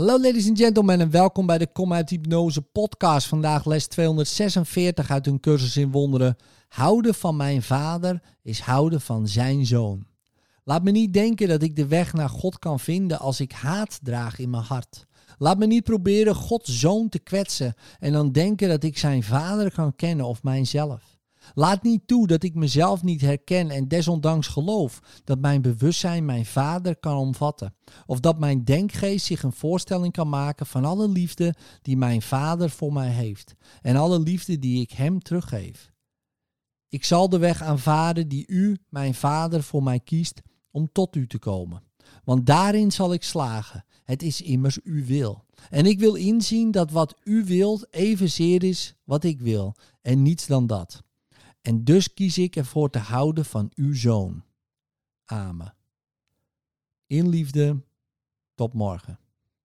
Hallo ladies and gentlemen en welkom bij de Kom uit Hypnose podcast. Vandaag les 246 uit een cursus in wonderen. Houden van mijn vader is houden van zijn zoon. Laat me niet denken dat ik de weg naar God kan vinden als ik haat draag in mijn hart. Laat me niet proberen Gods zoon te kwetsen en dan denken dat ik zijn vader kan kennen of mijzelf. Laat niet toe dat ik mezelf niet herken en desondanks geloof dat mijn bewustzijn mijn vader kan omvatten. Of dat mijn denkgeest zich een voorstelling kan maken van alle liefde die mijn vader voor mij heeft en alle liefde die ik hem teruggeef. Ik zal de weg aanvaarden die u, mijn vader, voor mij kiest om tot u te komen. Want daarin zal ik slagen. Het is immers uw wil. En ik wil inzien dat wat u wilt evenzeer is wat ik wil en niets dan dat. En dus kies ik ervoor te houden van uw zoon. Amen. In liefde, tot morgen.